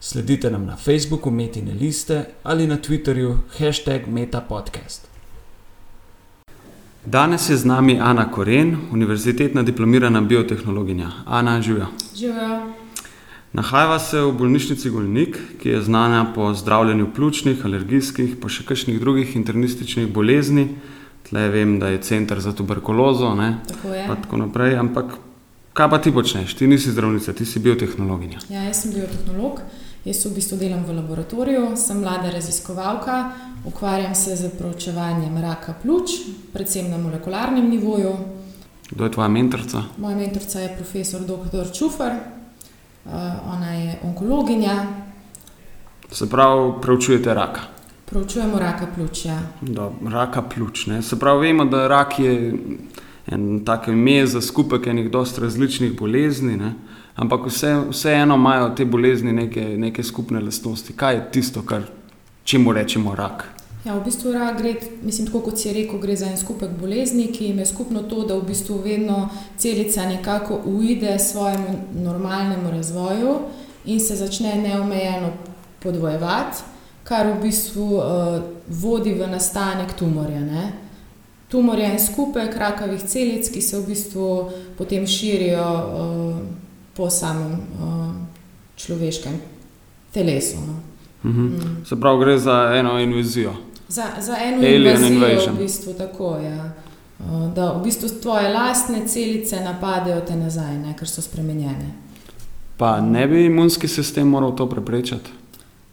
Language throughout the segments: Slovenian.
Sledite nam na Facebooku Metine liste ali na Twitterju hashtag MetaPodcast. Danes je z nami Ana Koren, univerzitetna diplomirana biotehnologinja. Ana, živijo. Živijo. Nahajava se v bolnišnici Golnik, ki je znana po zdravljenju pljučnih, alergijskih, pa še kakšnih drugih internističnih bolezni. Tle vem, da je center za tuberkulozo. Ne? Tako je. Pa tako naprej. Ampak kaj pa ti počneš? Ti nisi zdravnica, ti si biotehnologinja. Ja, jaz sem biotehnolog. Jaz v bistvu delam v laboratoriju, sem mlada raziskovalka, ukvarjam se z proučevanjem raka pljuč, predvsem na molekularnem nivoju. Kdo je tvoja mentorica? Moja mentorica je profesor dr. Čufar, uh, ona je onkologinja, Se pravi, preučujete raka. proučujemo raka pljuča. Do, raka pljuč. Ne? Se pravi, vemo, da rak je en tak ime za skupek enih dosti različnih bolezni, ne? ampak vse, vseeno imajo te bolezni neke, neke skupne lastnosti. Kaj je tisto, kar čemu rečemo rak? Ja, v bistvu rak gre, mislim, tako kot si rekel, gre za en skupek bolezni, ki jim je skupno to, da v bistvu vedno celica nekako uide svojemu normalnemu razvoju in se začne neomejeno podvojevati, kar v bistvu uh, vodi v nastanek tumorja. Ne? Tumor je en skupek rakavih celic, ki se v bistvu potem širijo uh, po samem uh, človeškem telesu. No. Mhm. Mm. Se pravi, gre za eno invazijo. Za, za eno Alien invazijo v bistvu tako je. Ja. Uh, Da v bistvu tvoje lastne celice napadejo te nazaj, ne, ker so spremenjene. Pa ne bi imunski sistem moral to preprečiti?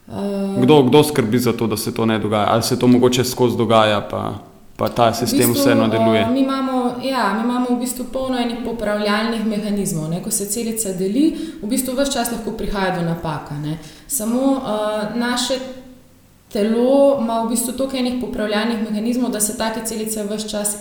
Uh, Kdo, kdo skrbi za to, da se to ne dogaja? Ali se to mogoče skozi dogaja, pa, pa ta sistem v bistvu, vseeno deluje? uh, Mi imamo, ja, mi imamo v bistvu polno enih popravljalnih mehanizmov. Ne? Ko se celica deli, v bistvu vse čas lahko prihaja do napaka. Ne? Samo uh, naše telo ima v bistvu toliko enih popravljalnih mehanizmov, da se take celice vse čas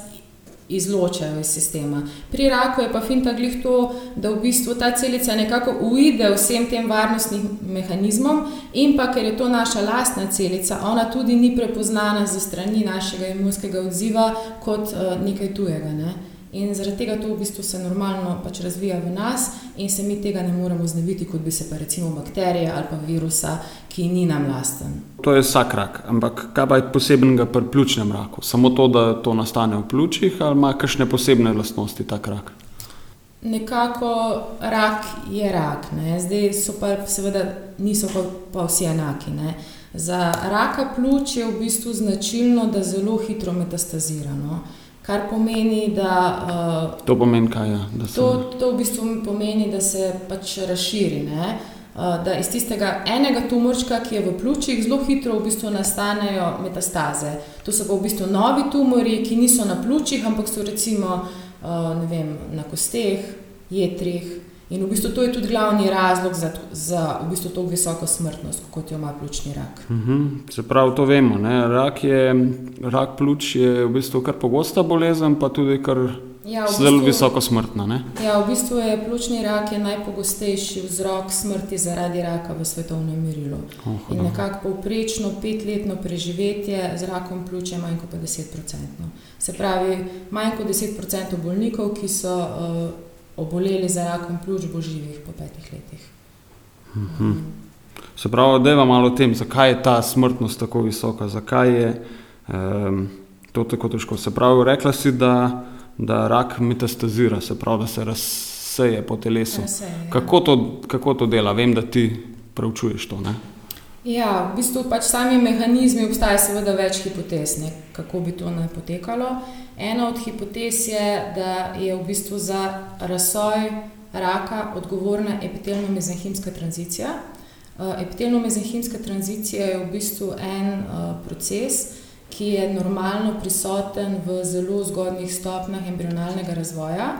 izločajo iz sistema. Pri raku je pa finta glih to, da v bistvu ta celica nekako uide vsem tem varnostnim mehanizmom, in pa ker je to naša lastna celica, ona tudi ni prepoznana za strani našega imunskega odziva kot uh, nekaj tujega. Ne? In zaradi tega to v bistvu se normalno pač razvija v nas, in se mi tega ne moremo znebiti, kot bi se pa recimo bakterije ali pa virusa, ki ni nam lasten. To je vsak rak, ampak kaj pa je posebnega pri pljučnem raku? Samo to, da to nastane v pljučih, ali ima kakšne posebne lastnosti ta rak? Nekako rak je rak, ne? zdaj so pa seveda niso pa, pa vsi enaki. Ne? Za raka pljuč je v bistvu značilno, da zelo hitro metastazira. No? Kar pomeni, da uh, To pomeni, kaj je. Da se, To, to v bistvu pomeni, da se pač razširi. Ne? Uh, Da iz tistega enega tumorčka, ki je v pljučih, zelo hitro v bistvu nastanejo metastaze. To so pa v bistvu novi tumori, ki niso na pljučih, ampak so recimo uh, vem, na kosteh, jetrih. In v bistvu to je tudi glavni razlog za, za v bistvu to visoko smrtnost, kot jo ima pljučni rak. Mhm, se pravi, to vemo. Ne? Rak, je, rak pljuč je v bistvu kar pogosta bolezen, pa tudi kar Ja, v zelo bistvu- visoko smrtna. Ne? Ja, v bistvu je pljučni rak je najpogostejši vzrok smrti zaradi raka v svetovnem merilu. Oh, In nekako povprečno petletno preživetje z rakom pljuča je manj kot 10%. Se pravi, manj kot 10% bolnikov, ki so uh, oboleli za rakom pljuč, bo živih po petih letih. Mhm. Se pravi, da je malo o tem, zakaj je ta smrtnost tako visoka, zakaj je um, to tako težko. Se pravi, rekla si, da, da rak metastazira, se pravi, da se razseje po telesu. Razseje, ja. Kako to, kako to dela? Vem, da ti preučuješ to. Ne? Ja, v bistvu pač sami mehanizmi obstaja seveda več hipotez, ne, kako bi to naj potekalo. Ena od hipotez je, da je v bistvu za razsoj raka odgovorna epitelno-mezenhimska tranzicija. Uh, Epitelno-mezenhimska tranzicija je v bistvu en uh, proces, ki je normalno prisoten v zelo zgodnih stopnjah embrionalnega razvoja.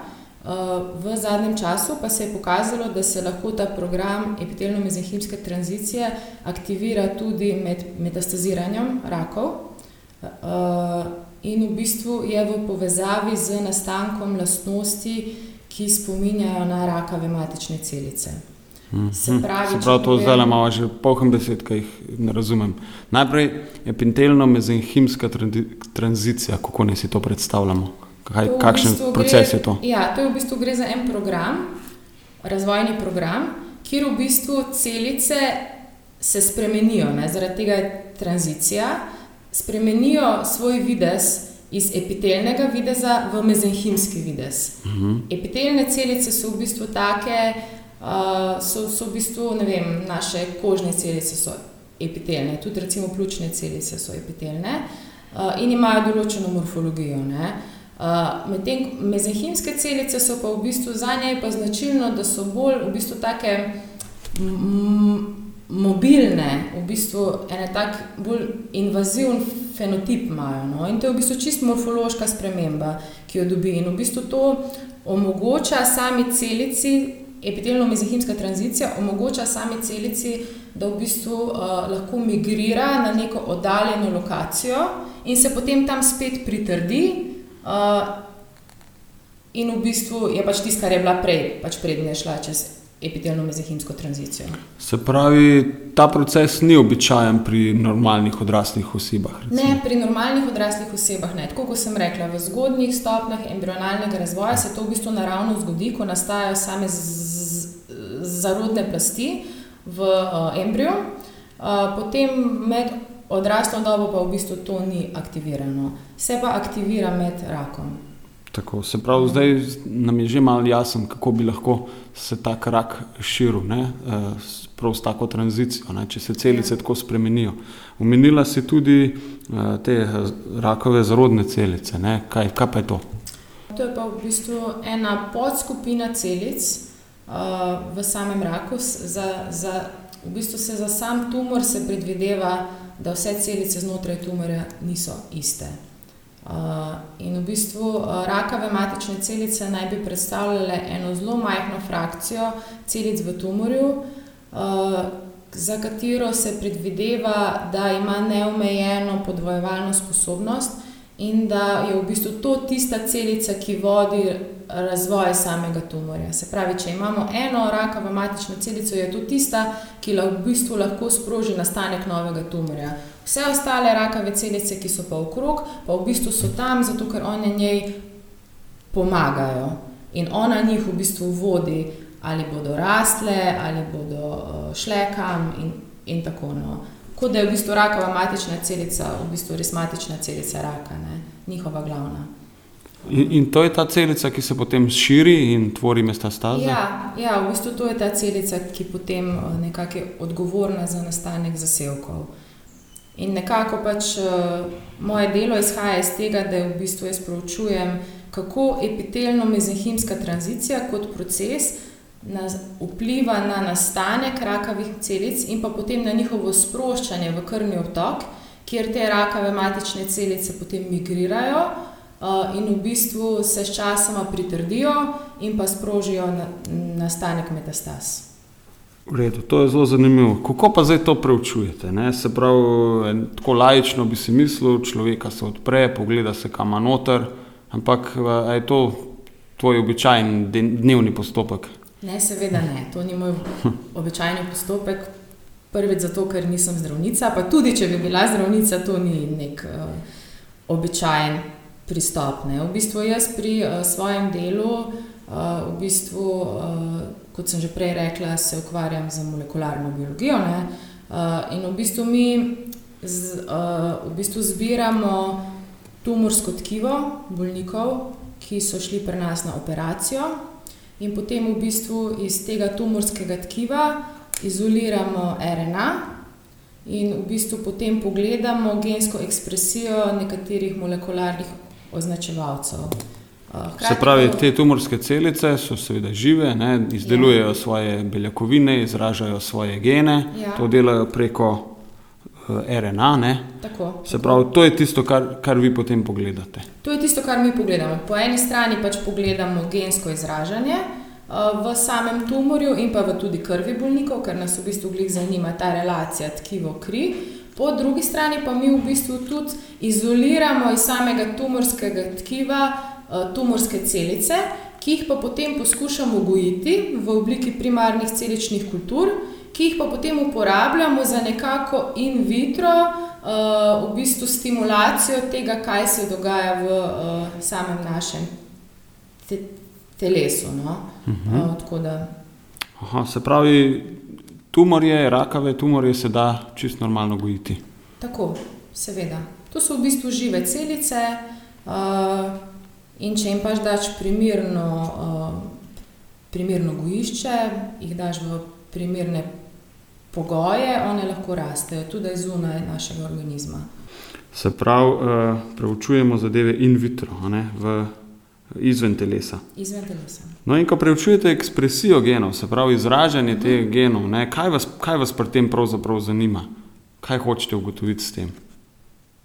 V zadnjem času pa se je pokazalo, da se lahko ta program epitelno-mezenhimske tranzicije aktivira tudi med metastaziranjem rakov. Uh, in v bistvu je v povezavi z nastankom lastnosti, ki spominjajo na rakave matične celice. Se pravi, Se pravi to zdaj imamo že polhem besed, ki jih ne razumem. Najprej je pintelno-mezenhimska tranzicija, kako ne si to predstavljamo. Kaj, to kakšen v bistvu proces gre, je to? Ja, to je v bistvu gre za en program, razvojni program, kjer v bistvu celice se spremenijo, ne, zaradi tega je tranzicija, spremenijo svoj videz iz epitelnega videza v mezenhimski videz. Uh mhm. -huh. Epitelne celice so v bistvu take, uh, so, so v bistvu, ne vem, naše kožne celice so epitelne, tudi recimo pljučne celice so epitelne uh, in imajo določeno morfologijo. Ne. Uh, Medtem mezenhimske celice so pa v bistvu za njej pa značilno, da so bolj v bistvu take mobilne, v bistvu ene tak bolj invaziven fenotip imajo. No? In to je v bistvu čist morfološka sprememba, ki jo dobi. In v bistvu to omogoča sami celici, epitelno-mezenhimska tranzicija omogoča sami celici, da v bistvu uh, lahko migrira na neko oddaljeno lokacijo in se potem tam spet pritrdi. Uh, In v bistvu je pač tisto, kar je bila prej, pač prednja šla čez epitelno-mezehimsko tranzicijo. Se pravi, ta proces ni običajen pri normalnih odraslih osebah? Recimo. Ne, pri normalnih odraslih osebah ne. Tako kot sem rekla, v zgodnjih stopnjah embrionalnega razvoja se to v bistvu naravno zgodi, ko nastajajo same zarodne plasti v uh, embriju, uh, potem med odraslo dobo pa v bistvu to ni aktivirano, se pa aktivira med rakom. Tako, se pravi, zdaj nam je že malo jasno, kako bi lahko se ta rak širil, ne? Eh, prav s tako tranzicijo, ne? če se celice ja. tako spremenijo. Umenila si tudi uh, te eh, rakove zarodne celice. Kaj, kaj pa je to? To je pa v bistvu ena podskupina celic uh, v samem raku. Za, za, v bistvu se za sam tumor se predvideva, da vse celice znotraj tumorja niso iste. In v bistvu rakave matične celice naj bi predstavljale eno zelo majhno frakcijo celic v tumorju, za katero se predvideva, da ima neomejeno podvojevalno sposobnost in da je v bistvu to tista celica, ki vodi razvoj samega tumorja. Se pravi, če imamo eno rakavo matično celico, je to tista, ki v bistvu lahko sproži nastanek novega tumorja. Vse ostale rakave celice, ki so pa okrog, pa v bistvu so tam, zato ker one njej pomagajo in ona njih v bistvu vodi, ali bodo rastle, ali bodo uh, šle kam in, in tako naprej. No. Kot da je v bistvu rakava matična celica, v bistvu res matična celica raka, ne? njihova glavna. In, in to je ta celica, ki se potem širi in tvori mestastaze? Ja, ja, v bistvu to je ta celica, ki potem eh, nekako je odgovorna za nastanek zasevkov. In nekako pač uh, moje delo izhaja iz tega, da v bistvu jaz proučujem, kako epitelno-mezenhimska tranzicija kot proces na, vpliva na nastanek rakavih celic in pa potem na njihovo sproščanje v krvni obtok, kjer te rakave matične celice potem migrirajo uh, in v bistvu se sčasoma pritrdijo in pa sprožijo na, nastanek metastaz. V redu, to je zelo zanimivo. Kako pa zdaj to preučujete? Ne? Se pravi, tako lajično bi si mislil, človeka se odpre, pogleda se kam noter, ampak je to tvoj običajen dnevni postopek? Ne, seveda ne. To ni moj običajni postopek. Prvič zato, ker nisem zdravnica, pa tudi če bi bila zdravnica, to ni nek uh, običajen pristop. Ne. V bistvu jaz pri uh, svojem delu, uh, v bistvu, uh, kot sem že prej rekla, se ukvarjam z molekularno biologijo. Uh, in v bistvu mi z, uh, v bistvu zbiramo tumorsko tkivo bolnikov, ki so šli pri nas na operacijo, in potem v bistvu iz tega tumorskega tkiva izoliramo RNA. In v bistvu potem pogledamo gensko ekspresijo nekaterih molekularnih označevalcev. Hkrati Se pravi, te tumorske celice so seveda žive, ne, izdelujejo ja. svoje beljakovine, izražajo svoje gene, ja. to delajo preko eh, RNA. Tako, Se tako. pravi, to je tisto, kar, kar vi potem pogledate. To je tisto, kar mi pogledamo. Po eni strani pač pogledamo gensko izražanje uh, v samem tumorju in pa v tudi krvi bolnikov, ker nas v bistvu zanima ta relacija tkivo kri. Po drugi strani pa mi v bistvu tudi izoliramo iz samega tumorskega tkiva uh, tumorske celice, ki jih pa potem poskušamo gojiti v obliki primarnih celičnih kultur, ki jih pa potem uporabljamo za nekako in vitro, uh, v bistvu stimulacijo tega, kaj se dogaja v uh, samem našem te telesu. No? Uh -huh. uh, Aha, se pravi, tumorje, rakave tumorje se da čisto normalno gojiti. Tako, seveda. To so v bistvu žive celice. Uh, In če jim pač daš primerno, uh, primerno gojišče, jih daš v primerne pogoje, one lahko rastejo tudi zunaj našega organizma. Se pravi, uh, preučujemo zadeve in vitro, ne, v, izven telesa. Izven telesa. No, in ko preučujete ekspresijo genov, se pravi izražanje mm. teh genov, ne, kaj, vas, kaj vas pri tem pravzaprav zanima? Kaj hočete ugotoviti s tem?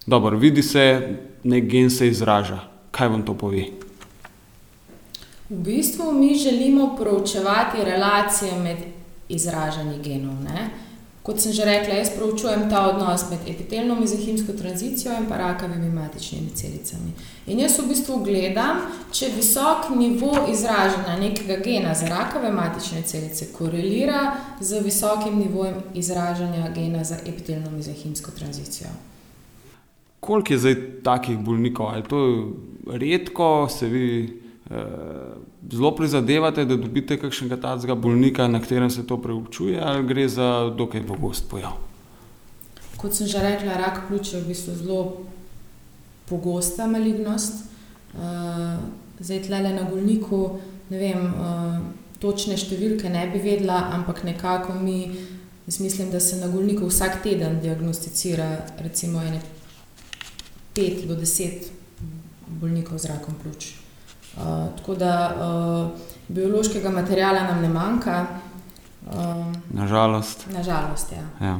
Dobro, vidi se, nek gen se izraža. Kaj vam to pove? V bistvu mi želimo proučevati relacije med izražanjem genov. Ne? Kot sem že rekla, jaz proučujem ta odnos med epitelno mizahimsko tranzicijo in rakavimi matičnimi celicami. In jaz v bistvu gledam, če visok nivo izražanja nekega gena za rakave matične celice korelira z visokim nivojem izražanja gena za epitelno mizahimsko tranzicijo. Koliko je zdaj takih bolnikov? Ali to je redko, se vi eh, zelo prizadevate, da dobite kakšnega takega bolnika, na katerem se to preučuje, ali gre za dokaj pogost pojav? Kot sem že rekla, rak pljuča je v bistvu zelo pogosta malignost. Uh, zdaj, tle na bolniku, ne vem, uh, točne številke ne bi vedela, ampak nekako mi, mislim, da se na bolniku vsak teden diagnosticira, recimo, ene 5 do 10 bolnikov z rakom pljuč. Uh, tako da uh, biološkega materijala nam ne manjka. Uh, nažalost. Nažalost, ja. ja.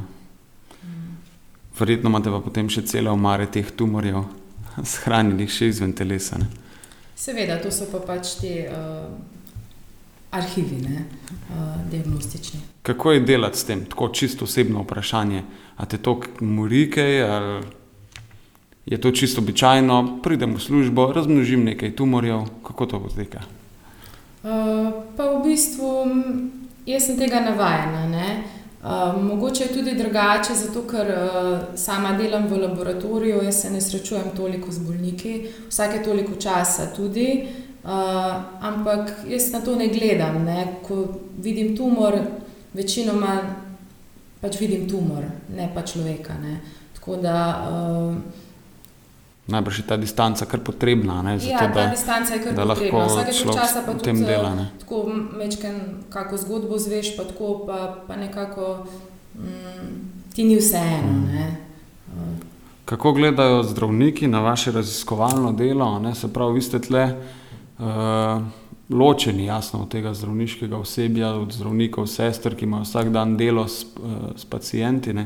Verjetno imate pa potem še cele omare teh tumorjev, shranjenih še izven telesa. Ne? Seveda, to so pa pač te uh, arhivi, ne, uh, diagnostični. Kako je delati s tem, tako čisto osebno vprašanje? A te to morike ali je to čisto običajno, pridem v službo, razmnožim nekaj tumorjev, kako to poteka? Uh, pa v bistvu jaz sem tega navajena. Uh, mogoče je tudi drugače, zato ker uh, sama delam v laboratoriju, jaz se ne srečujem toliko z bolniki, vsake toliko časa tudi. Uh, ampak jaz na to ne gledam. Ne? Ko vidim tumor, večinoma pač vidim tumor, ne pa človeka. Ne? Tako da. Uh, Najbrž je ta distanca kar potrebna. Ne, zato, ja, ta da, distanca je kar da potrebna. Vsake časa pa tudi dela, ne. tako mečken, kako zgodbo zveš, pa tako pa, pa nekako mm, ti ni vseeno. Mm. Kako gledajo zdravniki na vaše raziskovalno delo? Ne? Se pravi, vi ste tle uh, ločeni, jasno, od tega zdravniškega osebja, od zdravnikov, sester, ki imajo vsak dan delo s, uh, s pacijenti.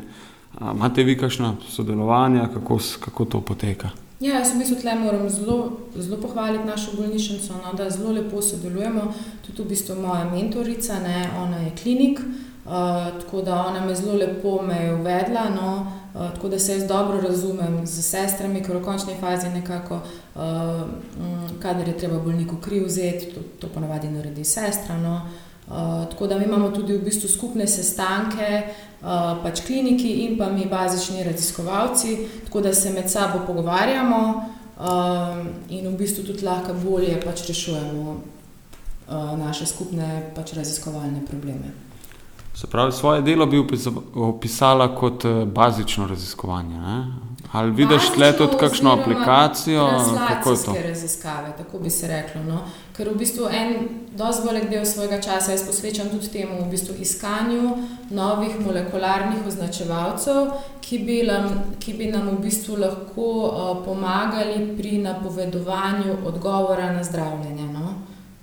Imate vi kakšno sodelovanje, kako, kako to poteka? Ja, jaz v bistvu tle moram zelo, zelo pohvaliti našo bolnišnico, no, da zelo lepo sodelujemo. Tudi v bistvu moja mentorica, ne, ona je klinik, uh, tako da ona me zelo lepo me je uvedla. No, uh, tako da se jaz dobro razumem z sestrami, ker v končni fazi nekako, uh, kadar je treba bolniku kri vzeti, to, to ponavadi naredi sestra. No, uh, tako da mi imamo tudi v bistvu skupne sestanke. Eh, pač kliniki in pa mi bazični raziskovalci, tako da se med sabo pogovarjamo um, in v bistvu tudi lahko bolje pač rešujemo uh, naše skupne pač raziskovalne probleme. Se pravi, svoje delo bi opisala kot bazično raziskovanje. Ne? Ali vidiš tle tudi kakšno aplikacijo? Kako je to? Raziskave, tako bi se reklo. No? Ker v bistvu en dosti velik del svojega časa jaz posvečam tudi temu v bistvu iskanju novih molekularnih označevalcev, ki bi, nam, ki bi nam v bistvu lahko uh, pomagali pri napovedovanju odgovora na zdravljenje. No?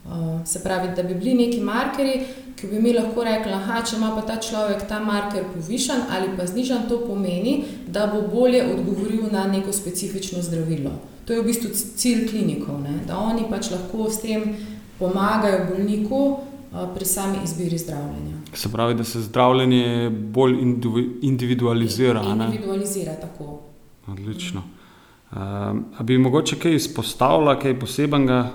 Uh, se pravi, da bi bili neki markerji, ki bi mi lahko rekli, da če ima pa ta človek ta marker povišen ali pa znižen, to pomeni, da bo bolje odgovoril na neko specifično zdravilo. To je v bistvu cilj klinikov, ne? da oni pač lahko s tem pomagajo bolniku pri sami izbiri zdravljenja. Se pravi, da se zdravljenje bolj indivi- individualizira. a ne? Individualizira tako. Odlično. Um, a bi mogoče kaj izpostavila, kaj posebnega,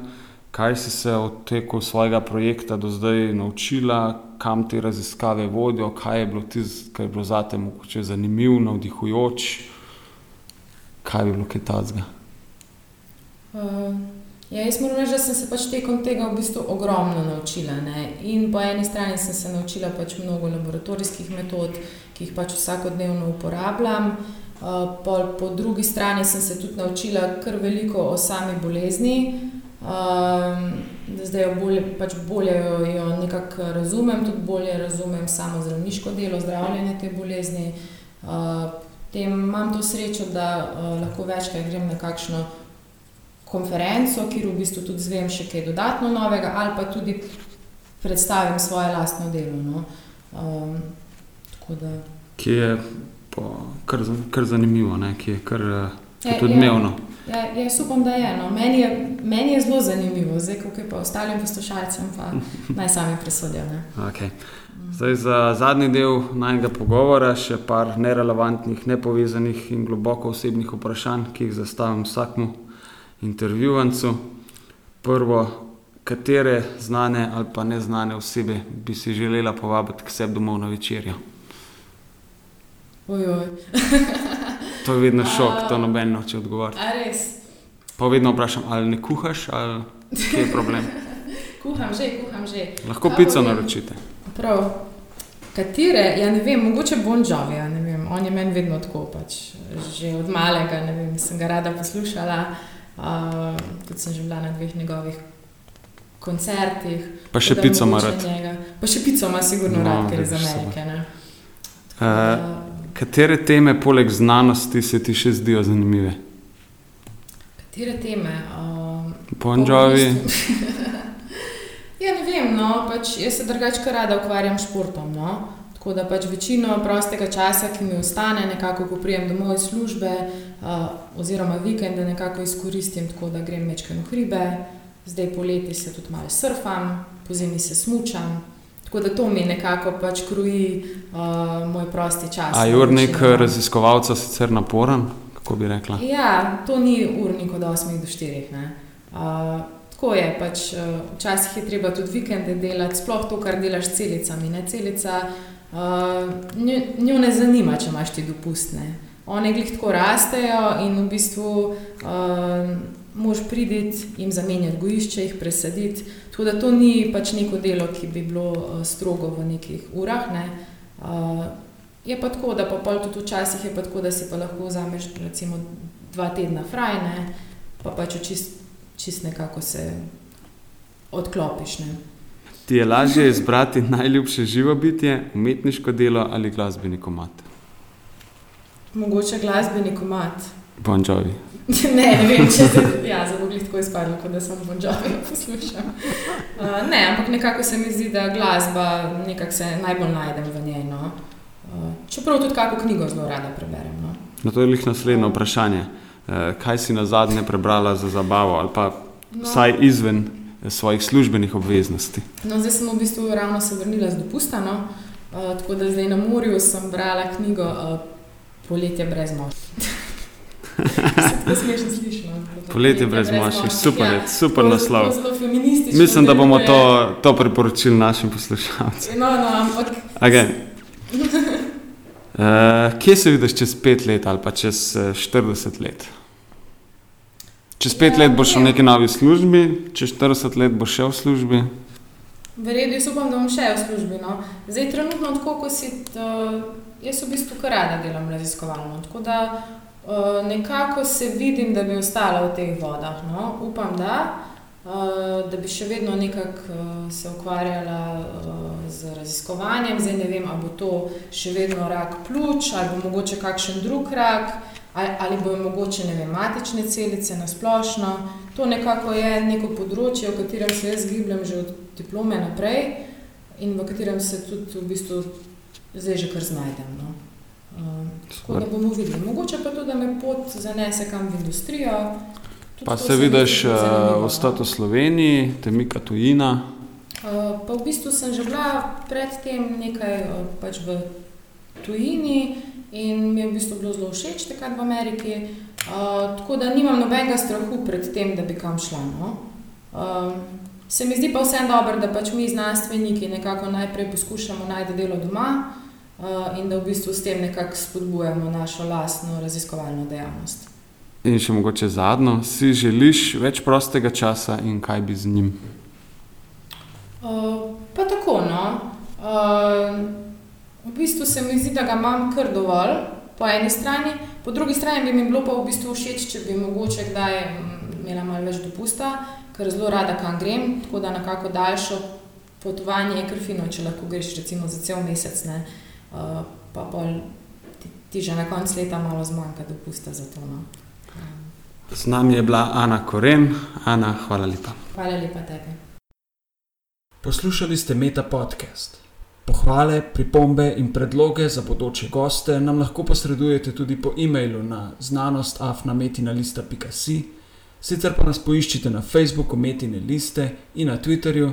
kaj si se od teku svojega projekta do zdaj naučila, kam te raziskave vodijo, kaj je bilo tisto, kar je bilo zate mogoče zanimivo, navdihujoč, kaj bi bilo kaj tazga. Uh, ja, jaz moram reči, da sem se pač tekom tega v bistvu ogromno naučila. Ne? In po eni strani sem se naučila pač mnogo laboratorijskih metod, ki jih pač vsakodnevno uporabljam. Uh, po drugi strani sem se tudi naučila kar veliko o sami bolezni. Um, zdaj jo bolje, pač bolje jo, jo nekako razumem, tudi bolje razumem samo zdravniško delo, zdravljenje te bolezni. Uh, tem imam to srečo, da uh, lahko večkrat grem na kakšno konferenco, kjer v bistvu tudi zvem še kaj dodatno novega, ali pa tudi predstavim svoje lastno delo. No. Um, da. Ki je po, kar, kar zanimivo, ne? ki je kar eh, Ja, tudi odmevno. Ja, jaz upam, da je. No. Meni, je meni je zelo zanimivo, zdaj kako je pa ostalim poslušalcem, pa naj sami presodijo. ne. Okay. Zdaj za zadnji del najnega pogovora še par nerelevantnih, nepovezanih in globoko osebnih vprašanj, ki jih zastavim vsakmu intervjuvancu. Prvo, katere znane ali pa neznane osebe bi si želela povabiti k sebi domov na večerjo? Ojoj. To je vedno šok, to noben noče odgovoriti. A res, Pa vedno vprašam, ali ne kuhaš, ali kje je problem. kuham že, kuham že. Lahko Kaj pico povem? naročite. Prav. Katere, ja ne vem, mogoče Bon Jovi, ja, ne vem, on je meni vedno tako, pač, že od malega, ne vem, sem ga rada poslušala, uh, tudi sem že bila na dveh njegovih koncertih. Pa še pico ima rad. njega. Pa še pico ima sigurno No, rad, ker je iz Amerike, Uh, katere teme poleg znanosti se ti še zdijo zanimive? katere teme? Uh, Bon Jovi, Ja, ne vem, no, pač jaz se drugače rada ukvarjam s športom. No. Tako da pač večino prostega časa, ki mi ostane, nekako, ko prijem domov iz službe, uh, oziroma vikende, nekako izkoristim tako, da grem večkrat v hribe, zdaj poleti se tudi malo surfam, po zimi se smučam. Tako da to mi nekako pač kroji uh, moj prosti čas. a je urnik raziskovalca sicer naporen, kako bi rekla? Ja, to ni urnik od 8 do 4. ne. Uh, tako je, pač, uh, včasih je treba tudi vikende delati, sploh to, kar delaš s celicami. Ne? Celica uh, njo, njo ne zanima, če imaš ti dopustne. One glih tako rastejo in v bistvu uh, moš priditi, jim zamenjati gojišče, jih presaditi. Tako da to ni pač neko delo, ki bi bilo uh, strogo v nekih urah. Ne? Uh, Je pa tako, da pa pol tudi včasih je pa tako, da si pa lahko vzameš recimo dva tedna frajne, pa pač čist, čist nekako se odklopiš. Ne. Ti je lažje izbrati najljubše živo bitje, umetniško delo ali glasbeni komat? Mogoče glasbeni komat. Bon Jovi. ne, ne vem, če se ja, zelo tako izpadlo, kot da sem Bon Jovi poslušal. Uh, ne, ampak nekako se mi zdi, da glasba nekako se najbolj najdem v njej. No. Uh, čeprav tudi kako knjigo zelo rada preberem. No. No, to je lih naslednje vprašanje. Eh, Kaj si na zadnje prebrala za zabavo ali pa No. vsaj izven eh, svojih službenih obveznosti? No, zdaj sem v bistvu ravno se vrnila z dopusta, no? uh, tako da zdaj na morju sem brala knjigo uh, Poletje brez moških. Se tako smešno sliši. no. Poletje brez moških, super, je, super naslov. Mislim, da bomo to, to priporočili našim poslušalcem. No, no, ampak Okay. Uh, kje se vidiš čez pet let ali pa čez eh, 40 let? Čez pet Ja, let boš v ne. neki novi službi, čez 40 let boš še v službi. verjetno jaz upam, da bom še v službi. No? Zdaj, trenutno, tako kot si, to, jaz v bistvu kar rada delam raziskovalno. Tako da nekako se vidim, da bi ostala v teh vodah. No? Upam, da. Uh, da bi še vedno nekako uh, se ukvarjala z raziskovanjem. Zdaj ne vem, ali bo to še vedno rak pljuč, ali bo mogoče kakšen drug rak, ali, ali bojo mogoče ne vem, matične celice na splošno. To nekako je neko področje, v katerem se jaz gibljem že od diplome naprej in v katerem se tudi v bistvu zdaj že kar znajdem. No. Uh, tako da bomo videli. Mogoče pa tudi, da me pot zanese kam v industrijo. Tudi Pa se vidiš uh, no. ostati v Sloveniji, te mika tujina. Uh, pa v bistvu sem že bila predtem nekaj uh, pač v tujini in mi je v bistvu bilo zelo všeč takrat v Ameriki. Uh, tako da nimam nobenega strahu pred tem, da bi kam šla. No? Uh, se mi zdi pa vseeno dobro, da pač mi znanstveniki nekako najprej poskušamo najti delo doma in da v bistvu s tem nekako spodbujamo našo lastno raziskovalno dejavnost. In še mogoče zadnjo, si želiš več prostega časa in kaj bi z njim? Uh, pa tako. No. Uh, v bistvu se mi zdi, da ga imam kar dovolj, po eni strani, po drugi strani bi mi bilo pa v bistvu všeč, če bi mogoče kdaj imela malo več dopusta, ker zelo rada kam grem, tako da nekako daljšo potovanje je krfino, če lahko greš recimo za cel mesec, ne, uh, pa pol ti, ti že na koncu leta malo zmanjka dopusta za to. No. Z nami je bila Ana Koren. Ana, hvala lepa. Hvala lepa tebi. Poslušali ste Meta podcast. Pohvale, pripombe in predloge za bodoče goste nam lahko posredujete tudi po e-mailu na znanostafnametina.si, sicer pa nas poiščite na Facebooku Metine liste in na Twitterju,